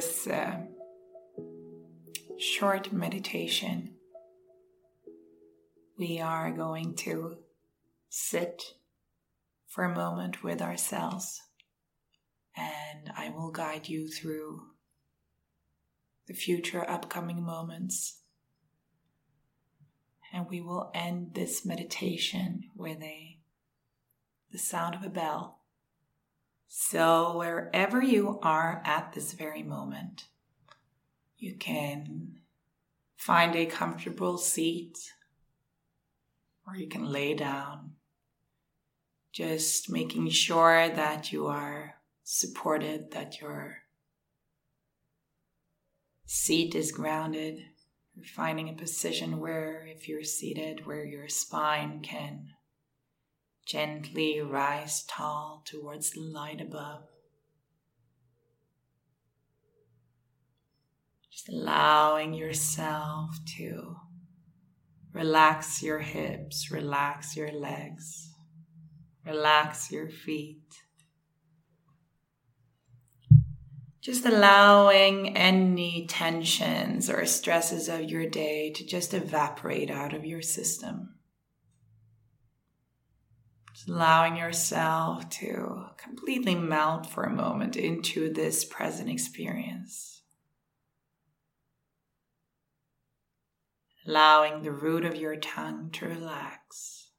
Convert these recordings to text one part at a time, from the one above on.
This uh, short meditation. We are going to sit for a moment with ourselves, and I will guide you through the future upcoming moments. And we will end this meditation with a the sound of a bell so, wherever you are at this very moment, you can find a comfortable seat or you can lay down, just making sure that you are supported, that your seat is grounded. You're finding a position where, if you're seated, where your spine can Gently rise tall towards the light above. Just allowing yourself to relax your hips, relax your legs, relax your feet. Just allowing any tensions or stresses of your day to just evaporate out of your system. Allowing yourself to completely melt for a moment into this present experience. Allowing the root of your tongue to relax.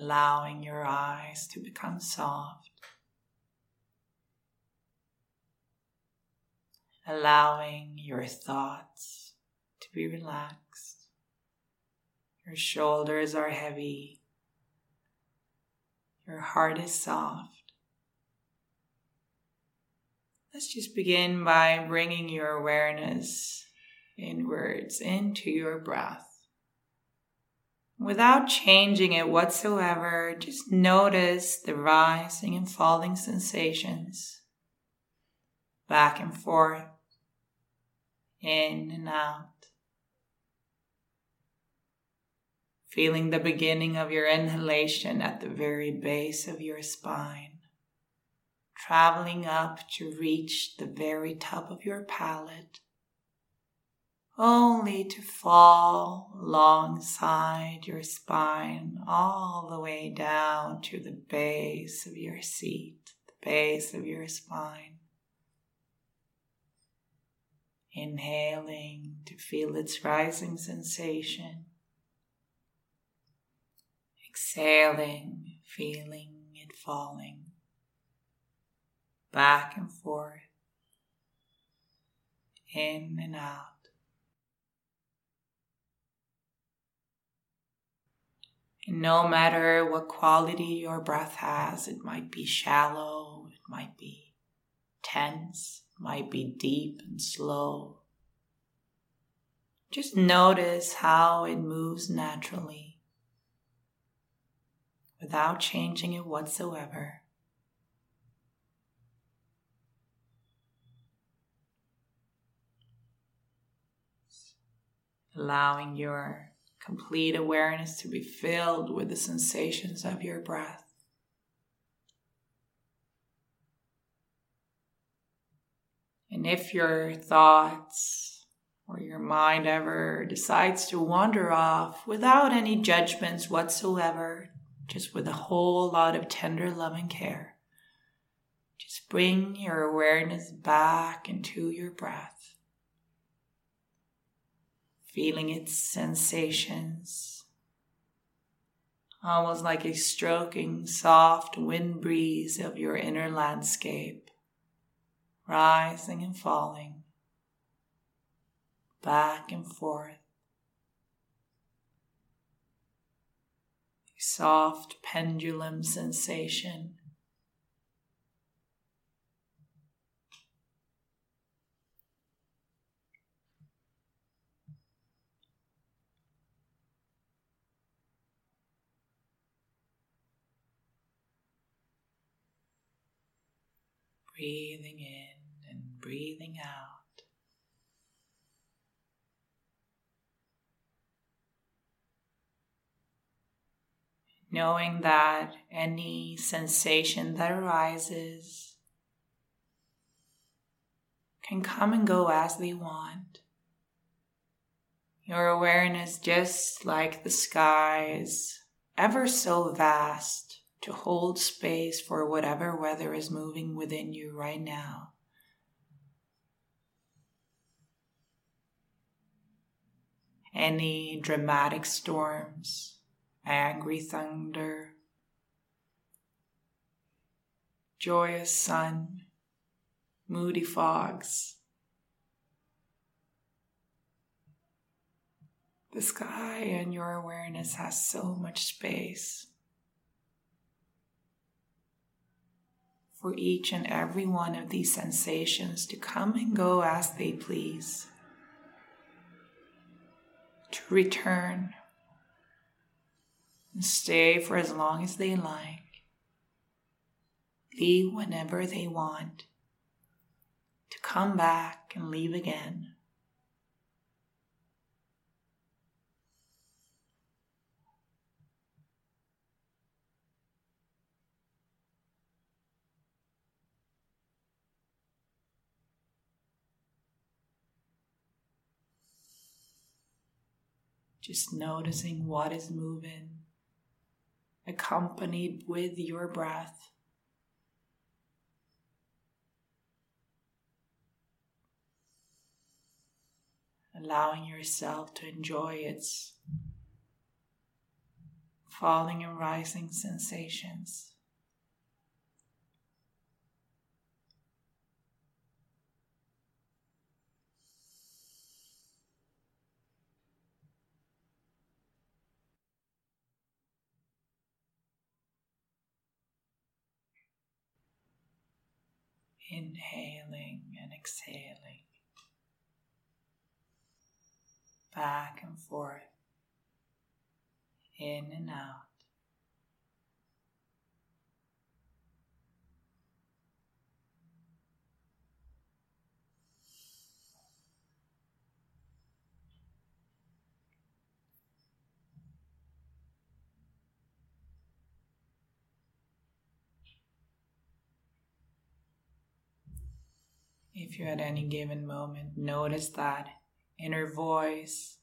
Allowing your eyes to become soft. Allowing your thoughts to be relaxed. Your shoulders are heavy your heart is soft. Let's just begin by bringing your awareness inwards into your breath. Without changing it whatsoever, just notice the rising and falling sensations back and forth, in and out. Feeling the beginning of your inhalation at the very base of your spine, traveling up to reach the very top of your palate, only to fall alongside your spine all the way down to the base of your seat, the base of your spine. Inhaling to feel its rising sensation exhaling, feeling it falling back and forth, in and out. And no matter what quality your breath has, it might be shallow, it might be tense, it might be deep and slow. Just notice how it moves naturally without changing it whatsoever. Allowing your complete awareness to be filled with the sensations of your breath. And if your thoughts or your mind ever decides to wander off without any judgments whatsoever, just with a whole lot of tender love and care. Just bring your awareness back into your breath, feeling its sensations, almost like a stroking soft wind breeze of your inner landscape, rising and falling, back and forth soft pendulum sensation. Breathing in and breathing out. Knowing that any sensation that arises can come and go as they want. Your awareness, just like the sky, is ever so vast to hold space for whatever weather is moving within you right now. Any dramatic storms, angry thunder, joyous sun, moody fogs. The sky and your awareness has so much space for each and every one of these sensations to come and go as they please, to return and stay for as long as they like, leave whenever they want, to come back and leave again. Just noticing what is moving, accompanied with your breath. Allowing yourself to enjoy its falling and rising sensations. Inhaling and exhaling, back and forth, in and out. If you at any given moment notice that inner voice,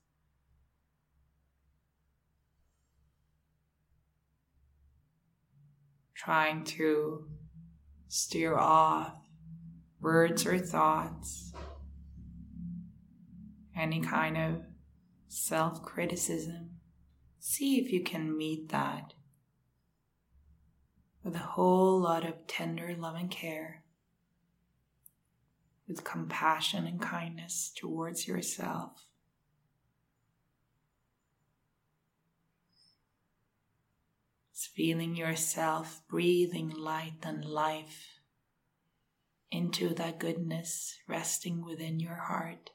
trying to steer off words or thoughts, any kind of self criticism, see if you can meet that with a whole lot of tender love and care with compassion and kindness towards yourself. It's feeling yourself breathing light and life into that goodness resting within your heart.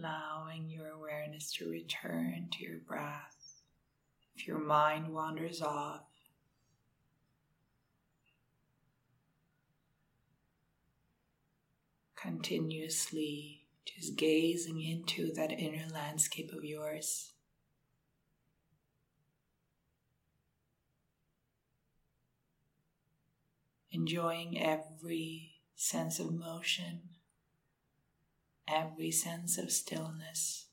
Allowing your awareness to return to your breath. If your mind wanders off, continuously just gazing into that inner landscape of yours. Enjoying every sense of motion every sense of stillness.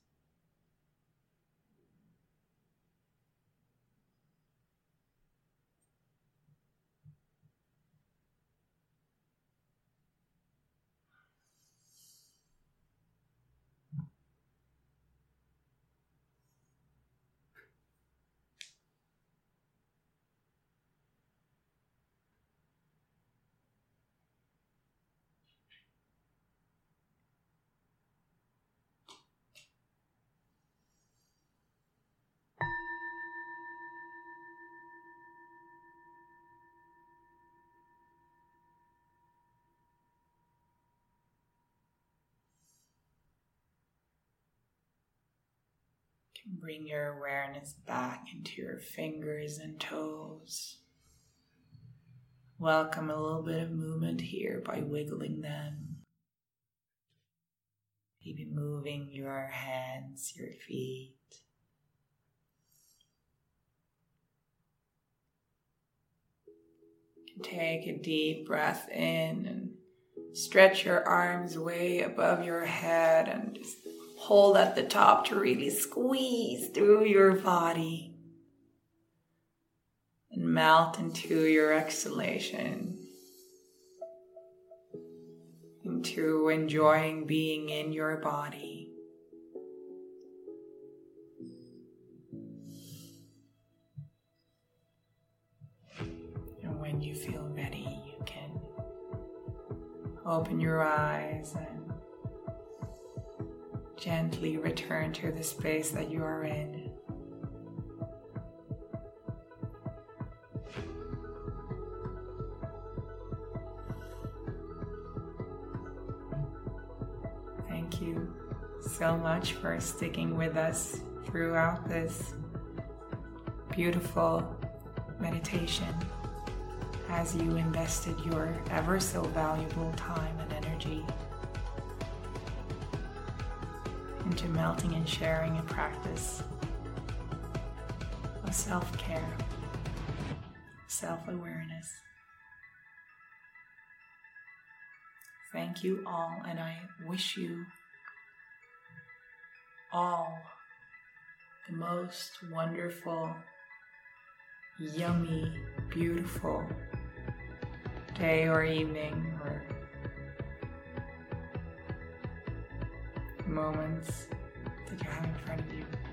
Bring your awareness back into your fingers and toes. Welcome a little bit of movement here by wiggling them. Maybe moving your hands, your feet. Take a deep breath in and stretch your arms way above your head and just hold at the top to really squeeze through your body and melt into your exhalation, into enjoying being in your body. And when you feel ready, you can open your eyes gently return to the space that you are in. Thank you so much for sticking with us throughout this beautiful meditation as you invested your ever so valuable time and energy into melting and sharing a practice of self care, self awareness. Thank you all, and I wish you all the most wonderful, yummy, beautiful day or evening or moments that you have in front of you.